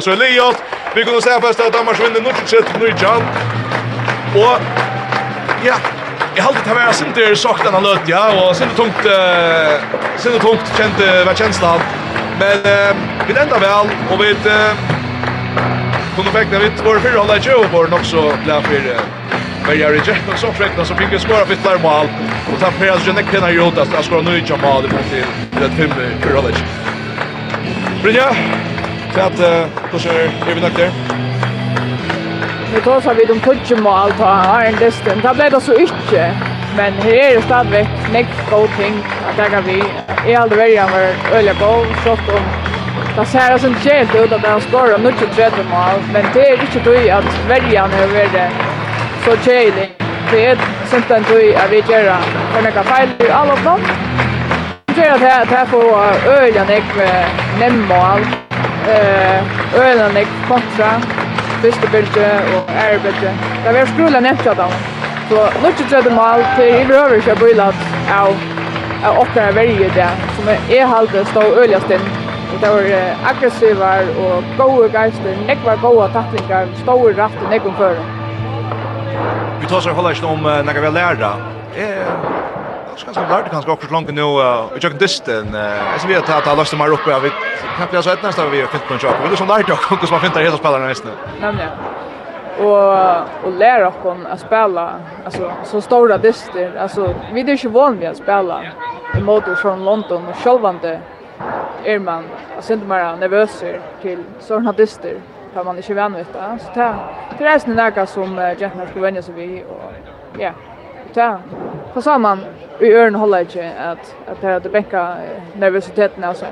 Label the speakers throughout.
Speaker 1: Så er Liot. vi kunne se først at Danmark vinner nu til sitt nu Og ja, jeg halte det var sint der sagt denne løt, ja, og sint tungt uh, sint tungt kjente var kjensla han. Men vi enda vel og vi uh, kunne fekne vidt vår fyrre holde i og vår nok så glad for Men jag reject men som fräckna så fikk vi skora för ett mål Og ta för att jag nekna gjort att jag skora nu i mål, det mot till det fem för Brynja, Kvart då är vi nökter.
Speaker 2: Vi tar så vid om touch mål ta har en distan. Det blev det så inte. Men her er det stadigvæk stadigt next go thing att jag vi är aldrig väldigt över öliga på, shot om Det ser ut som helt ut at han skårer nu til tredje mål, men det är inte då att Sverige har varit så tjejlig. Det er är tog at vi gjør vid göra för några i alle fall. Jeg tror at jeg får öliga nek med nämnmål eh ölen är kontra första bilde och är ärbete. Det var skrulla nästa då. Så luttet jag det mal till i röver jag bilat av av åkra varje där som är halde stå öligast in. Och det var aggressiva och goda geister, nekva goda tacklingar, stor rätt och nekva för.
Speaker 1: Vi tar så hålla oss om när vi lärda. Eh så ganska vart ganska också långt nu och jag disten eh så vi har tagit alla som har uppe vi kan plats ett nästa vi har kunnat kunna vill Det som där då hur man fintar hela spelarna nästa.
Speaker 2: Nämligen. Och och lära oss att spela alltså så stora dyster alltså vi är ju van vid att spela i motor från London och självande är man alltså inte mer nervös till sådana dyster har man inte vant vid det. Så det är nästan något som Jack ska vänja sig vid och ja. Yeah ja, på samman i örn håller inte att att det att bäcka nervositeten alltså.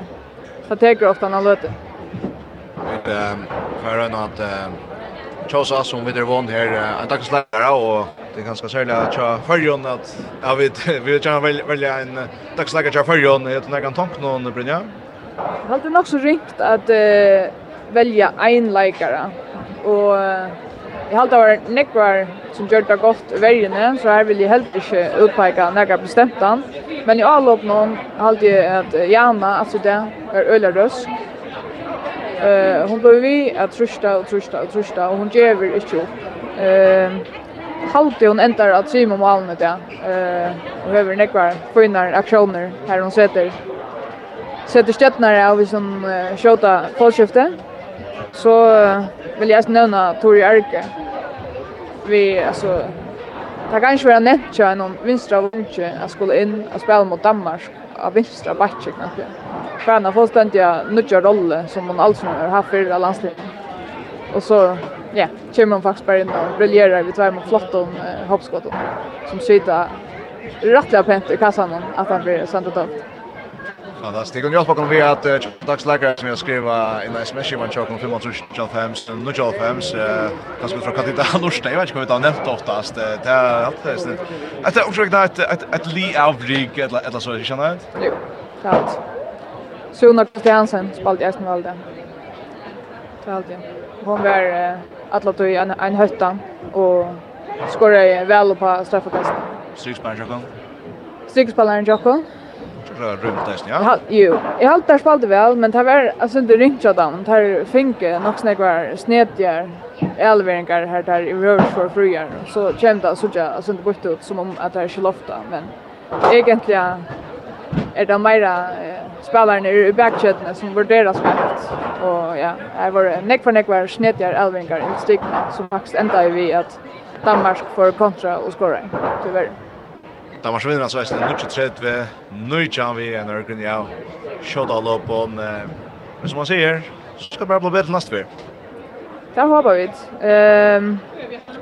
Speaker 2: Så tar ofta när löte.
Speaker 1: Ehm för en att Chosa som vi där vann här en dagslärare och det är ganska särskilt att köra förjon att jag vet vi vill gärna välja en dagslärare köra förjon jag tror jag kan tanka någon Brynja.
Speaker 2: Jag hade nog så ringt att välja en läkare och jag har var nekvar som gjør det godt i vergene, så her vil jeg helt ikke utpeka nekvar bestemt han. Men i all noen har jeg at Jana, altså det, er øyla røsk. Uh, hon ble vi at trusta og trusta og trusta, og hon gjever ikke opp. Uh, halte hon endar at syme om alene det, uh, og høver nekvar fynar aktioner här hon sätter. Sätter støttnare av som sånn uh, sjåta påskiftet. Så vill jag nämna Tori Erke. Vi alltså Det kan inte vara nämnt att någon vinstra vunnke att skulle in och spela mot Danmark av vinstra backe kanske. För han har fullständiga nya roll som hon alltså har haft för alla landslaget. Och så ja, kommer hon faktiskt bara in och briljerar vid två mot flott om eh, hoppskottet som sitter rättliga pent i kassan att han blir sendt upp.
Speaker 1: Fantastiskt. Det går ju att bakom vi att dagsläkare som jag skrev i en sms i man chocken 525 nu jag fems kanske det Katita Norste jag vet inte om vi har nämnt oftast det är allt det att det också att att att li avrig eller eller så jag känner.
Speaker 2: Jo. Klart. Suna Kristiansen spelade jag som valde. Det är alltid. Hon var alla då i en, en hötta och skorade väl på
Speaker 1: straffkastet.
Speaker 2: Stryksspelaren Jokon?
Speaker 1: Stryksspelaren Jokon runt där ja.
Speaker 2: Jo, jag har där spalt väl, men det var alltså inte ringt jag dem. Där finke nog snägg var snedjar. Elveringar här där i rör för fruar. Så kända så jag alltså inte gått ut som om att det är skilofta, men egentligen är det mera spelarna i backchatten som värderas mest. Och ja, jag var neck för neck var snedjar Elveringar i stigna som faktiskt ända i vi att Danmark får kontra och skora. Tyvärr.
Speaker 1: Da var svinner så vesten, nukkje tredje ved, nu vi en ørken, ja, shot all up on, men som man sier, så skal det bare bli bedre neste vi.
Speaker 2: Det håper vi. Um,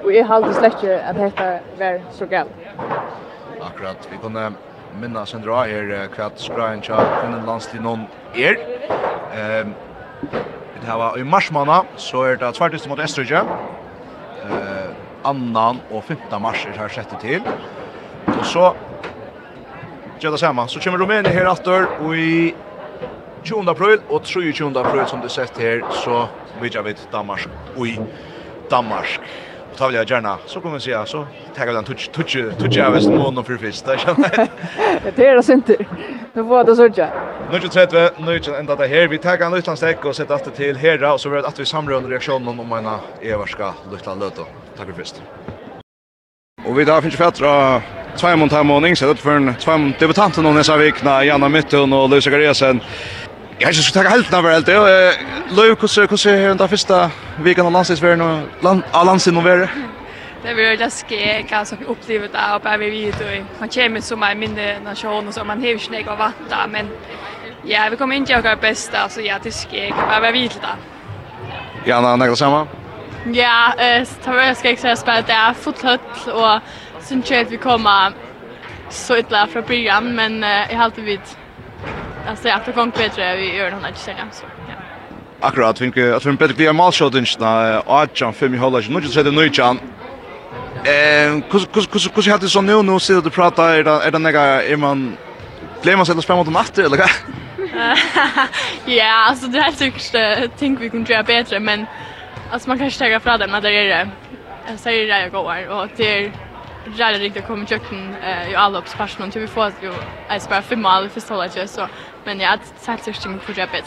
Speaker 2: og jeg halte slett ikke at dette var så galt.
Speaker 1: Akkurat, vi kunne minna sendra her kvart skrain tja kvinnen landslid noen er. Um, det her var i marsmanna, så er det tvertist mot Estrøkje. Uh, annan og 15. mars er her sett til. Og så gjør det samme. Så kommer Rumænia her atter, og i 20. april og 23. april som du sett her, så vidjer vi Danmark og i Danmark. Og tar vi det gjerne, så kommer vi se, så tar vi den tutsi av vesten måneden for fyrst, det kjenner jeg.
Speaker 2: Det er det synder. Nå får det sørge.
Speaker 1: Nå er 30, nå er enda det her. Vi tar en løytlandstek og setter alt til her, og så vil vi at vi samler under reaksjonen om en everska løytlandløte. Takk for fyrst. Og vi da finnes fett Två mot här morgon så det för en två debutanter någon nästa vecka Janna Mytton och Luisa Garesen. Jag har inte tagit helt när väl det. Lukas hur ser hur den första veckan av landslagsvärden och land landsen och värre.
Speaker 3: Det blir det ske kanske vi upplever det och bara vi vet och man kommer som en mindre nation och så man hävs snägg av vatten men ja vi kommer inte göra bästa så ja det ske kan bara vi vet det.
Speaker 1: Janna några samma?
Speaker 3: Ja, eh, så tar jag ska jag spela där fothöll och syns jag att vi kommer så illa från början, men jag har alltid vid alltså jag tror gång bättre vi gör den här säsongen så. Ja.
Speaker 1: Akkurat, vi tror att vi bättre blir målskjuten när Archan fem i hållet, nu så det nu chan. Eh, kus kus kus kus hade så nu nu så det prata är det är det några är man glömmer sig att spela mot en natt eller vad?
Speaker 3: Ja, alltså det här tycker jag tänk vi kunde göra bättre men alltså man kan inte ta ifrån dem att det är det. Jag säger det jag går och det är rädd riktigt kommer kökten eh ju alla uppe passion vi får ju alltså bara fem mål för så läge så men jag har sagt sig ting för jobbet.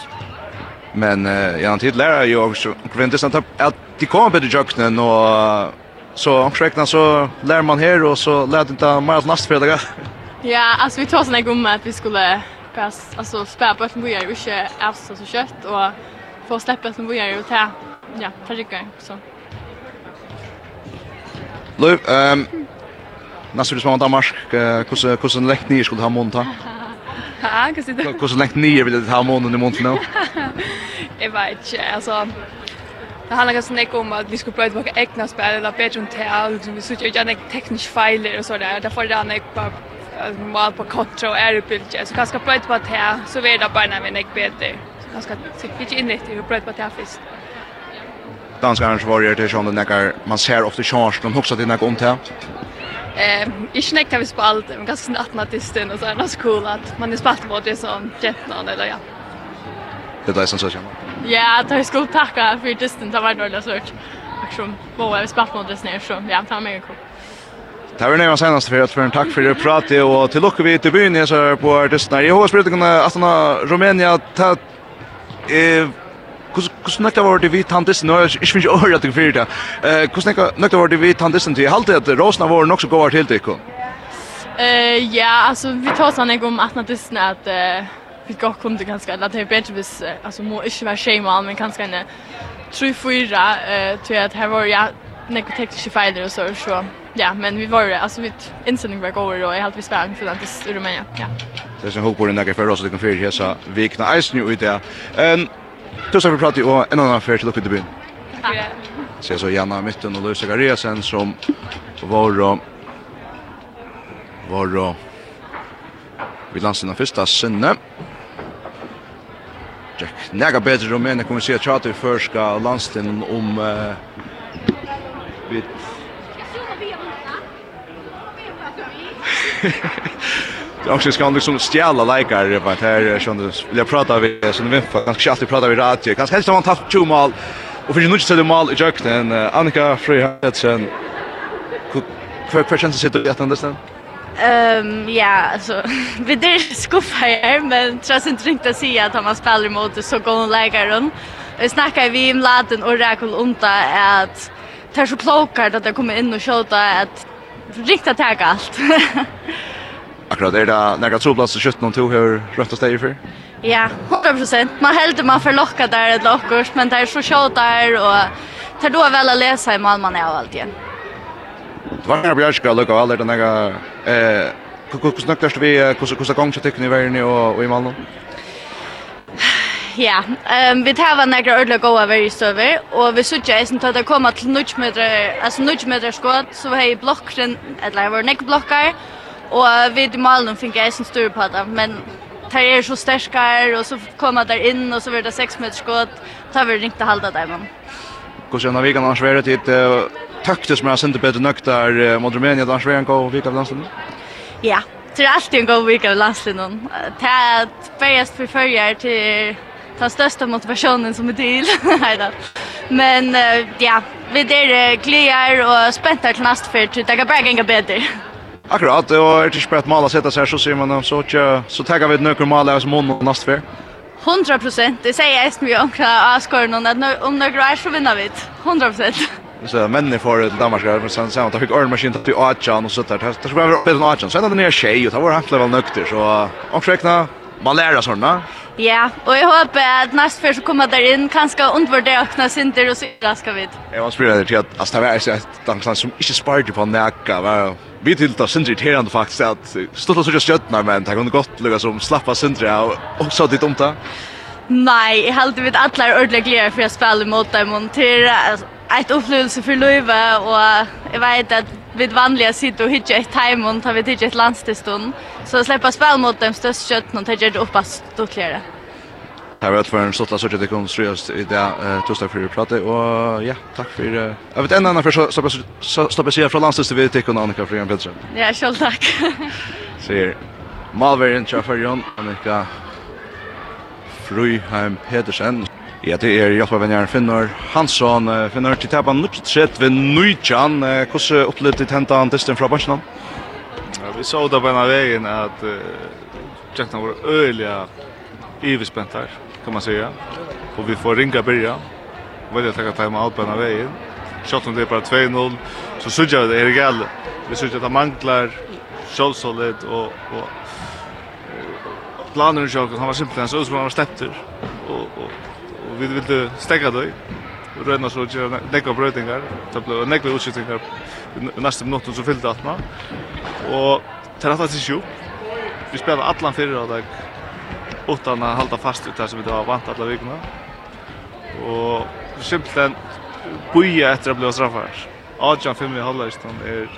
Speaker 1: Men eh jag tid lära ju också intressant att de kommer på kökten och så omskräckna så lär man här och så lät inte mer att nästa fredag.
Speaker 3: Ja, alltså vi tar såna gumma att vi skulle pass alltså spä på att vi är ju inte alls så kött och få släppa som vi är ju ta ja, ta rycka så.
Speaker 1: Lov, ehm um, Nästa spelare från Danmark, hur hur sen ni skulle ha monta.
Speaker 3: Ja, kanske det.
Speaker 1: Hur sen läkt ni vill det ha månaden i månaden nu?
Speaker 3: Jag vet inte, alltså Det handlar ganska mycket om att vi skulle börja våra egna spel eller bättre om tal, liksom vi sitter ju en teknisk fejl och så där. Därför är det en på mal på kontra och är uppe så ganska bra på det så vi är där bara när vi är bättre. Så ganska sitt in det och bra på det först.
Speaker 1: Danskarna svarar till sådana när man ser ofta chansen, de husar til när om det.
Speaker 3: Eh, ich näkt har vi spalt, men ganska snart när det stund och så är det cool att man är spalt mot det som jättnan eller ja.
Speaker 1: Det där som så känner.
Speaker 3: Ja, det har skulle tacka för distan, det var dåligt svårt. Aktion, vad vi spalt mot det så ja, det var mega cool.
Speaker 1: Det var nästan senast for at för en tack för det pratet og til lukke vi til byen, jeg ser på artisterna. Jag hoppas att kunna att Romania, ta eh Kus nekta var det vi tantisen, og jeg finnes ikke året til fyrir det. Kus nekta var det vi tantisen til, jeg halte at Rosna var nok så gåvar til det,
Speaker 3: Eh Ja, alltså vi tar sånn ikke om att at vi går kunde ganska eller det er bedre hvis, må inte vara skjema, men kanske en tror fyra tror till att här var, ja, nekva tekniske feiler og så, så, ja, men vi var, altså, vi innsending var gåver, og jeg helt vi spela en filantis i Rumænia, ja.
Speaker 1: Det er som den der for oss, det kan fyrir hesa vikna eisen jo i ehm Tusen vi pratar ju en annan affär till uppe i byn.
Speaker 3: Tack.
Speaker 1: Ser så Janna mitten och Louis Garesen som var och var vi lansen av första sinne. Jack näga bättre Rumänien kommer se att chatta i förska landstenen om eh vid också ska han liksom stjäla likar på att här som jag pratar vi så som vi kanske alltid pratar vi radio kanske helst har man tagit två mål och för nu så det mål i jakten Annika Freyhardsen hur känns det sitter att understand
Speaker 3: Ehm ja alltså vi det skuffar här men trots inte riktigt att säga att han spelar mot så går hon lägger den. Vi snackar vi om laden och räkul unta att tar så plåkar att det kommer in och skjuta att riktigt ta allt.
Speaker 1: Akkurat, er det några troplatser kött någon tog hur röttas det för?
Speaker 3: Ja, 100%. Man heldur man för locka där ett lockurs, men det är så tjåt där och tar då väl att läsa i Malmö när jag allt igen.
Speaker 1: Det var när jag ska lucka alla den där eh hur snackar vi hvordan hur gång så tycker ni väl ni och i Malmö?
Speaker 3: Ja, ehm vi tar var några ödla goa very server och vi såg ju sen att komma till nudge alltså nudge skott så vi har blocken eller var neck blockar Og vi i Malen fikk jeg som styr på det, men der er så sterskar, og så kommer der inn, og så blir det 6 meter skått, da vil det ikke halda der, men.
Speaker 1: Hvordan har vi kan ansvare til et tøktes med Sinte Peter Nøkter mot Rumænia, da ansvare en god vik av landsliden?
Speaker 3: Ja, det er alltid en god vik av landsliden. Det er bæst for følger til den største motivationen som er til. Heida. Men ja, vi er glæder og spenter til næste fyrt, det kan bare gænge bedre.
Speaker 1: Akkurat, og er det ikke bare et mal å sette seg, så sier man så, så, så tenker vi et nøkker mal av som måned og neste fyr.
Speaker 4: 100 prosent, det sier jeg etter mye omkring av skåren, at om nøkker er så vinner vi 100 prosent.
Speaker 1: Så männen får det Danmark men sen sen at fick Örn maskin till Achan og så där. Det ska være bedre enn Achan. Så enda den en tjej og det var helt vel nøkter, så omkrekna, man lærer sånn såna.
Speaker 4: Ja, och jag hoppas att nästa för så kommer där in kanske undvärda öppna sinter och så ska vi.
Speaker 1: Jeg var til at, altså, det var så att som ikke sparte på nækka, var Vi til det syns irriterande faktiskt att stotta så just jötna men det kunne gott lukka som slappa syndra och också ditt omta.
Speaker 4: Nej, jag hade vid alla ordentligt glädje för jag spelar mot dem och till ett upplevelse för Löve och jag vet att vid vanliga sitter och hittar ett time och tar vi till ett landstillstånd. Så släppa spel mot dem störst kött och tar det upp att stå klära.
Speaker 1: Det var för en stottla sorts det kom ströst i det torsdag för prata och ja, tack för jag vet en annan för så så sig från landsdels till VTK och Annika Fredrik Pettersson.
Speaker 4: Ja, själv tack.
Speaker 1: Ser Malveren Chafarjon Annika Fruheim Pedersen. Ja, det er Jalpa Venjar Finnar Hansson, Finnor, til tapan nutt sett ved Nujjan. Hvordan opplevde du han testen fra bansjen?
Speaker 5: Ja, vi så det på en av veien at uh, tjekkene var øyelig iverspent her kan man säga. Och vi får ringa börja. Välja att ta time out på den vägen. Shot om det är bara 2-0 så såg vi det är gal. Vi såg att det manglar självsolid och och planen jag han var simpelthen så ut som han var släppter och och och vi ville stäcka det. Röna så att göra nekva brötingar. det blev nekva utskiftingar i nästa minuten så fyllde atma. Og til rett og slett ikke opp. Vi spiller allan fyrir av deg utan att hålla fast ut det som vi har vant alla veckorna. Och simpelthen buja efter att bli straffar. Adjan fem i halvleistan är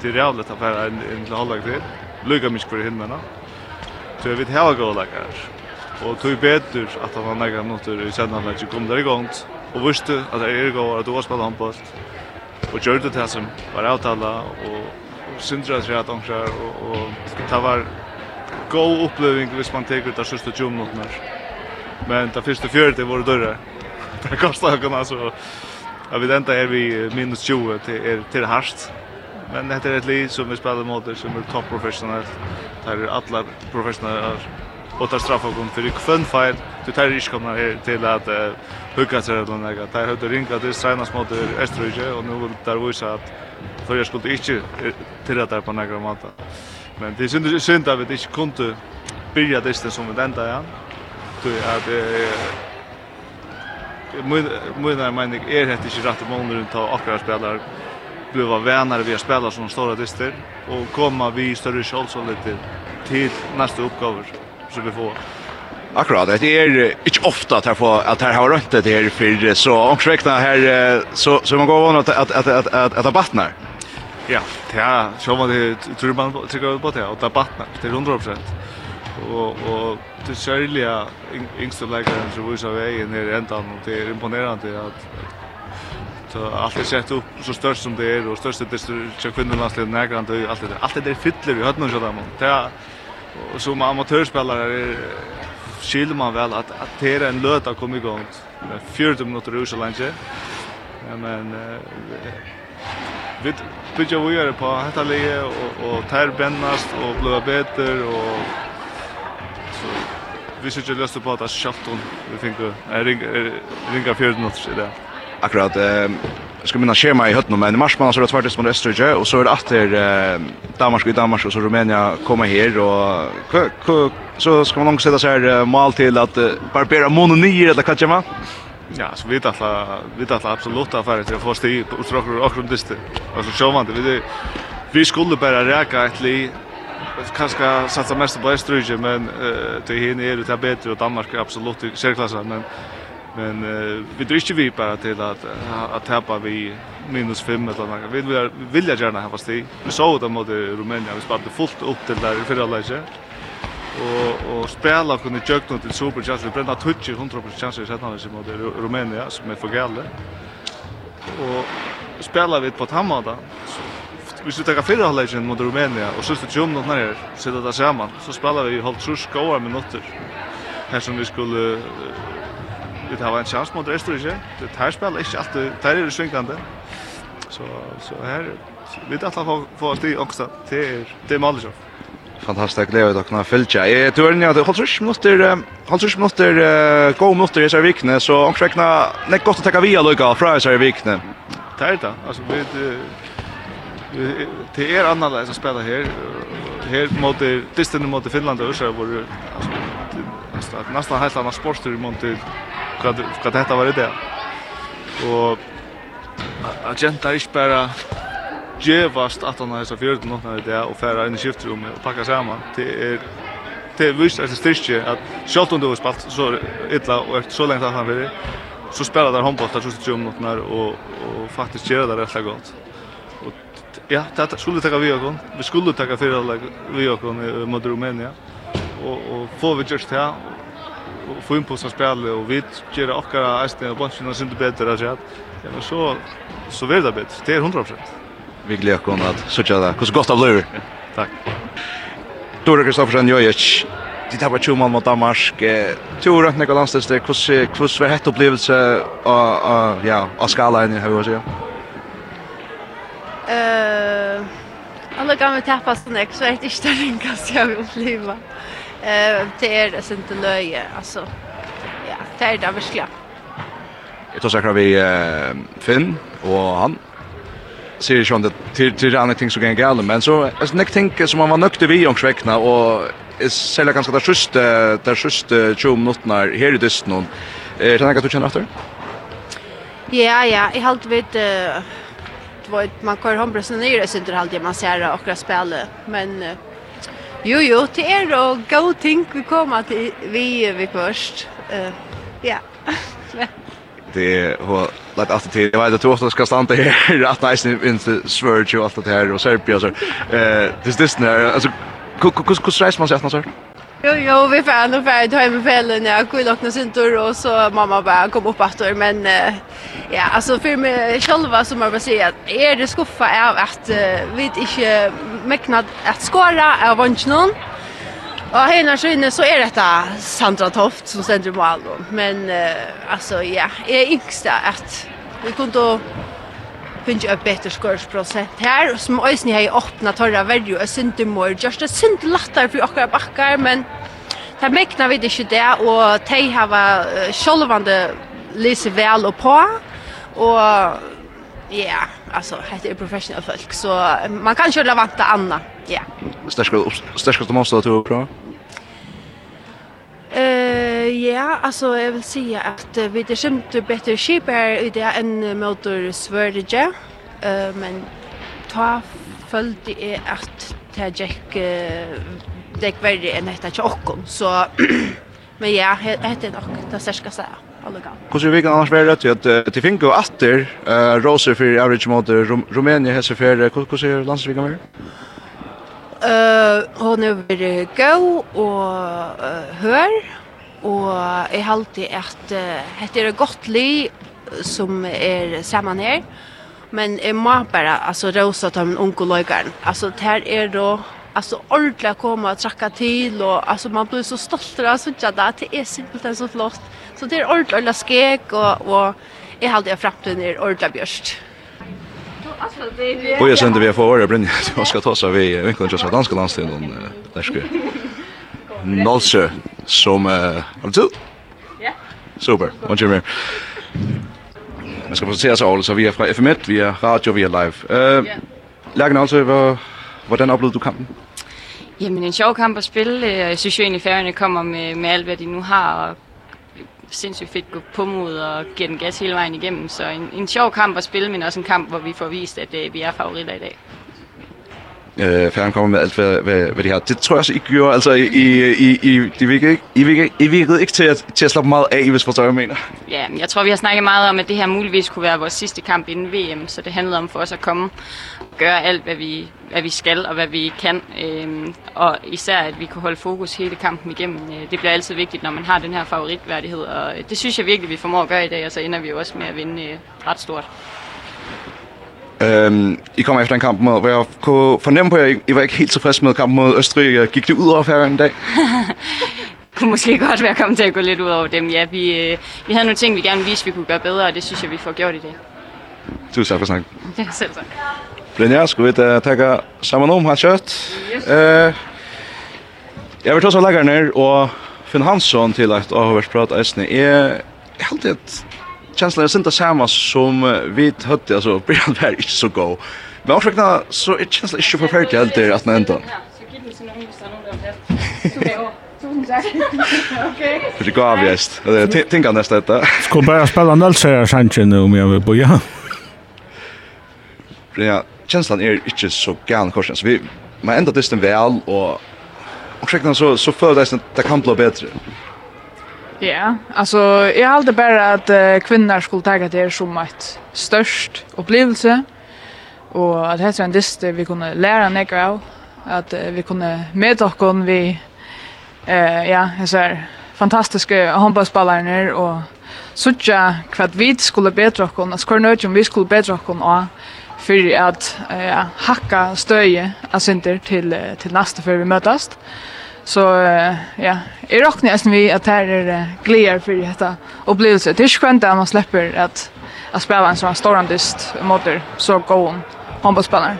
Speaker 5: till jävligt att vara en, en halvleik till. Lycka mycket för hinnorna. Så jag vet hela goda läkare. Och tog betur att han var några minuter i sen halvleik kom där igång. Och visste att det är goda att du har spelat handboll. Och gjorde det som var avtala och syndra sig att och, och det var god uppleving hvis man tar ut de siste 20 minutter. Men det første 40 var det dørre. Det kostet ikke noe, så jeg vet enda er vi minus 20 til, er, til hardt. Men dette er et liv som vi spiller mot, som er topp professionellt. Det er alle professionelle og tar straffa kom för kvön feil. du tar risk kommer til at uh, hugga seg eller noe. Det er høyt å ringa til tränas mot Österrike og nå vil det vise at för jag skulle inte till att på några mata Men det synd synd att vi inte kunde börja det som vi ända ja. Då att eh mun menar jag är det inte rätt mål runt att akkurat spelare bliva vänner vi spelar som stora dyster och komma vi större chans lite till nästa uppgåvor som vi får.
Speaker 1: Akkurat, det är inte ofta att här får att här har rønt det her, för så omskräckna här så så man går van att att att att att, att, att, att,
Speaker 5: Ja, det är så man det tror man tycker på det och det battnar till 100 Och och det särliga yngsta läkaren som visar vägen ner i ändan och det är imponerande att så allt är sett upp så störst som det är och störst det är kvinnolandslaget närgrant och allt det allt det är fyller i hödnen så där man. Det är som amatörspelare är skiljer man väl att att det är en löt att komma igång med 40 minuter ur så länge. Men vi byggja vidare på detta läge och och tar bennast, och blir bättre och så vi skulle lösa på att skafft hon vi tänkte ringa för något så där.
Speaker 1: Akkurat eh ska minna schema i hötterna men i mars marsman så det tvärtom mot Österrike och så är det åter eh Danmark i Danmark och så Rumänien kommer här och så ska man nog sätta så här mål till att barbera mononier eller vad kan man?
Speaker 5: Ja, så vi alla vi alla absolut att fara till att få sti på Ostrocker och Okrum dyster. Och så showman vi vi skulle bara räka ett li kanske satsa mest på Österrike men eh det hinner är det bättre och Danmark är absolut i särklassen men men uh, vi dricker vi bara till att att tappa vi minus 5 eller något. Vi vill vill gärna ha fast i. Vi såg det mot Rumänien, vi spelade fullt upp till där i förra läget og og spela kunnu jökna til Super Chance við brenda touch 100% chance við setna som mot Rumänien sum er för Og Och spela við på Hamada. Vi skulle ta fyra halvleken mot Rumänien og sista 20 minuterna här sätta det samman så spelar vi halvt trus skoar minuter. Här som vi skulle vi har en chans mot Österrike. Det här spelar inte alltid där är det svängande. Så så här vi vet att få få oss till också till till Malmö
Speaker 1: fantastisk glede dere kan fylke. Jeg tror ni at holdt rush minutter, holdt rush minutter, gå minutter i seg vikne, så angst vekna, nek godt å ta via lukka fra i seg vikne.
Speaker 5: Det er det, altså vi, det er annerledes å spela her, her mot, distene mot Finland og Øsra, hvor altså, nesten helt annan sportstyr mot hva dette var i det. Og, Agenta jenta ikke bare gevast at han har så fjärde något när det og færa inn i skiftrummet og pakka samman. Det er det er vist att styrke at självt om du har spalt så illa og er så lengt at han vill så spelar der handboll der så om noen när og, och faktiskt gör det og godt. Og ja, det skulle ta vi också. Vi skulle ta för vi också mot Rumænia. Og, og får vi gjørst här og få inn på så spille, og vi ger också resten av bunchen och synd bättre ja, men så så vil det bedre. Det er 100%.
Speaker 1: Vi gleder oss at søtja det. Hvordan godt gott av lur.
Speaker 5: Tack.
Speaker 1: Dora Kristoffersen Jojic. De tappar 20 mål mot Danmark. Tora Nikola Landstedt, hur hvordan var hett opplevelse av ja, av skalan här vad säger?
Speaker 4: Uh, alle gamla tappar så ek, så er det ikke det kanske jeg vil oppleva. Uh, det er är inte løye, altså. Ja, det er det virkelig.
Speaker 1: Jeg tar sikkert vi uh, Finn og han ser ju det till till andra ting som kan gälla men så alltså nick tänker som man var nökte vi om svekna och är sälja ganska där sist där sist 20 minuter här i dyst någon. Eh tänker att du känner efter?
Speaker 4: Ja ja, jag halt vet vad man kör hem precis ner så inte halt man ser och spela men jo jo till er och go think vi kommer till vi vi först. Eh ja.
Speaker 1: det har lagt allt till. Jag vet att Torsten ska stanna här att nice in Sverige och allt det här och Serbia så. Eh, det det när alltså hur hur reser man sig att så?
Speaker 4: Jo, jo, vi får ändå färdigt hem i fällen. Jag kunde lockna sin tur och så mamma bara kom upp att Men ja, alltså för mig själva som man bara säga att är det skuffa av att uh, vi inte mäknat att skåra av vanschen. Ja, hela skynne så är detta Sandra Toft som sänder på album. Men uh, alltså ja, är yngsta att vi kunde då finna ett bättre skörsprocent här som ösni har öppnat torra värde och synte mer just a synt lattar för och backar men det mäknar vi det inte där och de har självande lese väl och på och Ja, alltså det är professional folk så man kan köra vanta Anna. Ja.
Speaker 1: Starka starka måste du prova.
Speaker 4: Eh ja, alltså jag vill säga att vi det skämt bättre skip är i det än motor Sverige. Eh men ta följde är att ta Jack det kvar en detta chockon så men ja, hetta nok det särska så
Speaker 1: allega. Kussu vi kan annars vara rätt att det finns ju atter eh roser för average motor Rumænia hesa fer kussu landsvigan vera?
Speaker 4: Eh hon är veri gau och hör och är alltid att at uh, hette er li som är saman här. men är må bara alltså rosa ta min onkel løygaren. Alltså der är då alltså ordla komma och tracka till och alltså man blir så stolt av så jag där det är simpelt så flott. Så det är ordla skek och och är alltid framtiden är ordla björst.
Speaker 1: Och jag sände vi får vara brinn. Jag ska ta så vi vinkeln just av danska landstiden där ska. Nolse som har du? Ja. Super. Och Jimmy. Jag ska presentera så alltså så vi är från FM1, vi är radio, vi är live. Eh Lagen altså, vad hvordan upplevde du kampen?
Speaker 6: Jamen, en sjov kamp at spille. Jeg synes jo egentlig, færgerne kommer med, med alt, hvad de nu har, og sindssygt fedt gå på mod og give den gas hele vejen igennem. Så en, en sjov kamp at spille, men også en kamp, hvor vi får vist, at uh, vi er favoritter i dag.
Speaker 1: Eh, færgen kommer med alt, hvad, hvad, hvad de har. Det tror jeg også, I gjorde. Altså, I, I, I, I, I, virkede, ikke, I, virkede, I virkede ikke til at, til at slappe meget af, hvis forstår jeg mener.
Speaker 6: Ja, jeg tror, vi har snakket meget om, at det her muligvis kunne være vores sidste kamp inden VM, så det handlede om for os at komme og gøre alt, hvad vi, hvad vi skal og hvad vi kan. Ehm og især, at vi kunne holde fokus hele kampen igennem. det bliver altid vigtigt, når man har den her favoritværdighed, og det synes jeg virkelig, vi formår at gøre i dag, og så ender vi jo også med at vinde ret stort.
Speaker 1: Øhm, I kom efter en kamp mod, hvor jeg kunne fornemme på, at jeg, jeg var ikke helt tilfreds med kampen mod Østrig. Jeg gik det ud over hver en dag.
Speaker 6: kunne måske godt være kommet til at gå lidt ud over dem. Ja, vi, øh, vi havde nogle ting, vi gerne ville vise, vi kunne gøre bedre, og det synes jeg, vi får gjort i dag.
Speaker 1: Tusind tak for snakken.
Speaker 6: Ja, selv tak.
Speaker 1: Brynja, skal vi uh, takke sammen om hans kjøtt. Yes. Jeg vil ta oss av lagerne og Finn Hansson til at Ahoversprat Eisne. Jeg, jeg, jeg, jeg, känslan är inte samma som vi hade alltså Brian var inte så god. Men också när så är känslan inte förfärligt helt där att nämnda.
Speaker 6: Så gick det såna ungdomar
Speaker 2: någon där. Okej.
Speaker 1: Det går avgäst. Jag tänker nästa detta.
Speaker 7: Ska bara spela nollsäger Sanchez om jag vill boja.
Speaker 1: Ja, känslan är inte så gärna korsen. Så vi, man ända dysten väl och Och så så för följdes det kan bli bättre.
Speaker 2: Ja, alltså jag har alltid bara att uh, kvinnor skulle ta det som ett störst upplevelse och att det är en dist vi kunde lära några av att uh, vi kunde med och vi eh ja, så här fantastiska handbollsspelare och sucha kvad vi skulle bättre och kunna skor ut om vi skulle bättre och och för att ja, hacka stöje asenter till till nästa för vi mötas. Så uh, ja, jag rocknar nästan vi att här är glädje för detta upplevelse. Det är skönt att man släpper att att spela en sån stor andist mot så går hon handbollsspelare.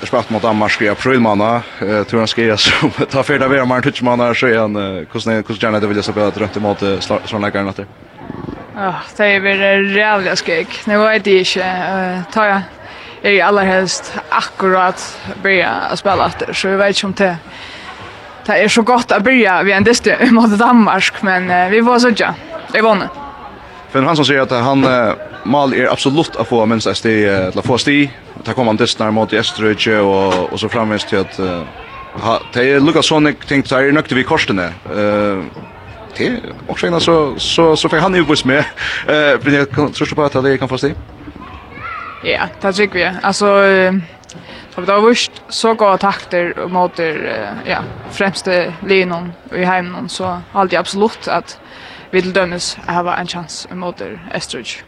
Speaker 1: Jag spelat mot Danmark i april månad. Jag tror han ska göra som ta för det vara man touch månader så igen hur hur gärna det vill jag spela runt emot såna grejer natter.
Speaker 2: Ja, det är väl rävliga skräck. Nu vet jag inte. Ta jag är jag allra helst akkurat börja spela efter. Så jag vet inte om det, det är så gott att börja vid en distre mot Danmark. Men uh, vi får sådär. Det är
Speaker 1: vanligt. För han som säger att han uh, mal är absolut att få minst ett steg, att få steg. ta kommer han distre mot Eströjtje och, och så framvis till att uh, ha, det är Lukas Sonic tänkt så är nökte vi korsene. Eh, det också innan så så så fick han ju buss med. Eh, jag tror på att det kan få steg.
Speaker 2: Ja, det tycker vi. Alltså så det har varit så goda takter mot ja, främste linon i hemmen så alltid absolut att vi till dömes har en chans mot Estridge.